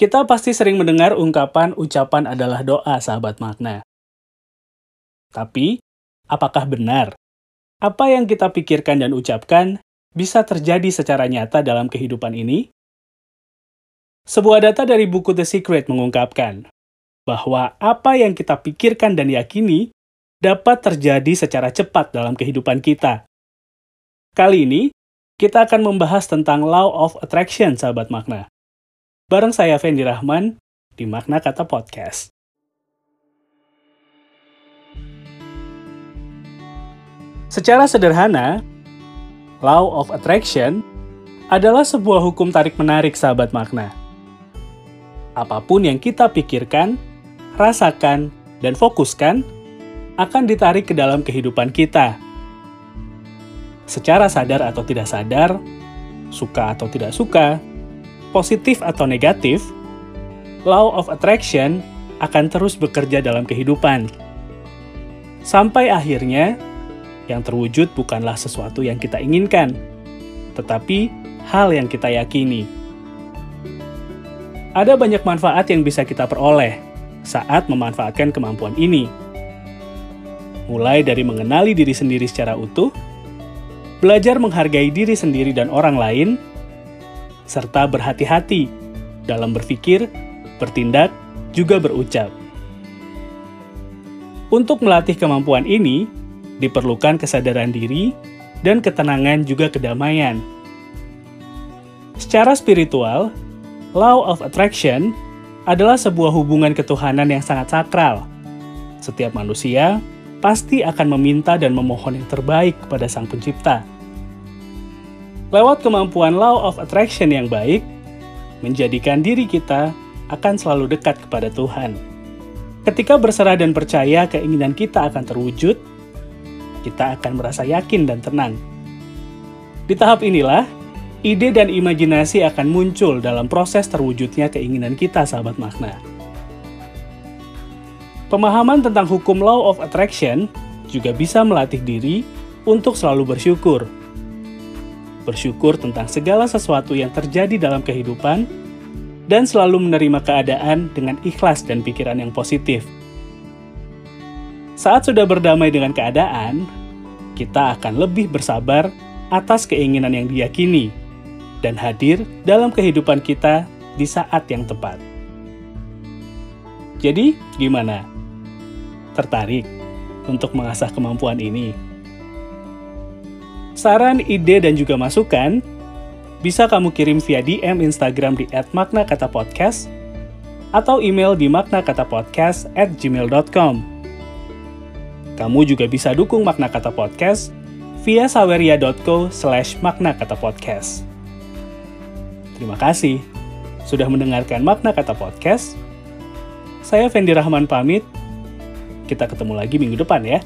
Kita pasti sering mendengar ungkapan ucapan adalah doa, sahabat makna. Tapi, apakah benar? Apa yang kita pikirkan dan ucapkan bisa terjadi secara nyata dalam kehidupan ini? Sebuah data dari buku The Secret mengungkapkan bahwa apa yang kita pikirkan dan yakini dapat terjadi secara cepat dalam kehidupan kita. Kali ini, kita akan membahas tentang Law of Attraction, sahabat makna. Bareng saya Fendi Rahman di Makna Kata Podcast. Secara sederhana, Law of Attraction adalah sebuah hukum tarik-menarik sahabat makna. Apa pun yang kita pikirkan, rasakan, dan fokuskan akan ditarik ke dalam kehidupan kita. Secara sadar atau tidak sadar, suka atau tidak suka, positif atau negatif, law of attraction akan terus bekerja dalam kehidupan. Sampai akhirnya, yang terwujud bukanlah sesuatu yang kita inginkan, tetapi hal yang kita yakini. Ada banyak manfaat yang bisa kita peroleh saat memanfaatkan kemampuan ini. Mulai dari mengenali diri sendiri secara utuh, belajar menghargai diri sendiri dan orang lain, serta berhati-hati dalam berpikir, bertindak, juga berucap. Untuk melatih kemampuan ini, diperlukan kesadaran diri dan ketenangan juga kedamaian. Secara spiritual, Law of Attraction adalah sebuah hubungan ketuhanan yang sangat sakral. Setiap manusia pasti akan meminta dan memohon yang terbaik kepada Sang Pencipta lewat kemampuan law of attraction yang baik, menjadikan diri kita akan selalu dekat kepada Tuhan. Ketika berserah dan percaya keinginan kita akan terwujud, kita akan merasa yakin dan tenang. Di tahap inilah, ide dan imajinasi akan muncul dalam proses terwujudnya keinginan kita, sahabat makna. Pemahaman tentang hukum law of attraction juga bisa melatih diri untuk selalu bersyukur bersyukur tentang segala sesuatu yang terjadi dalam kehidupan, dan selalu menerima keadaan dengan ikhlas dan pikiran yang positif. Saat sudah berdamai dengan keadaan, kita akan lebih bersabar atas keinginan yang diyakini dan hadir dalam kehidupan kita di saat yang tepat. Jadi, gimana? Tertarik untuk mengasah kemampuan ini? Saran, ide, dan juga masukan bisa kamu kirim via DM Instagram di @maknakatapodcast atau email di maknakatapodcast@gmail.com. Kamu juga bisa dukung Makna Kata Podcast via saweria.co slash maknakatapodcast. Terima kasih sudah mendengarkan Makna Kata Podcast. Saya Fendi Rahman pamit. Kita ketemu lagi minggu depan ya.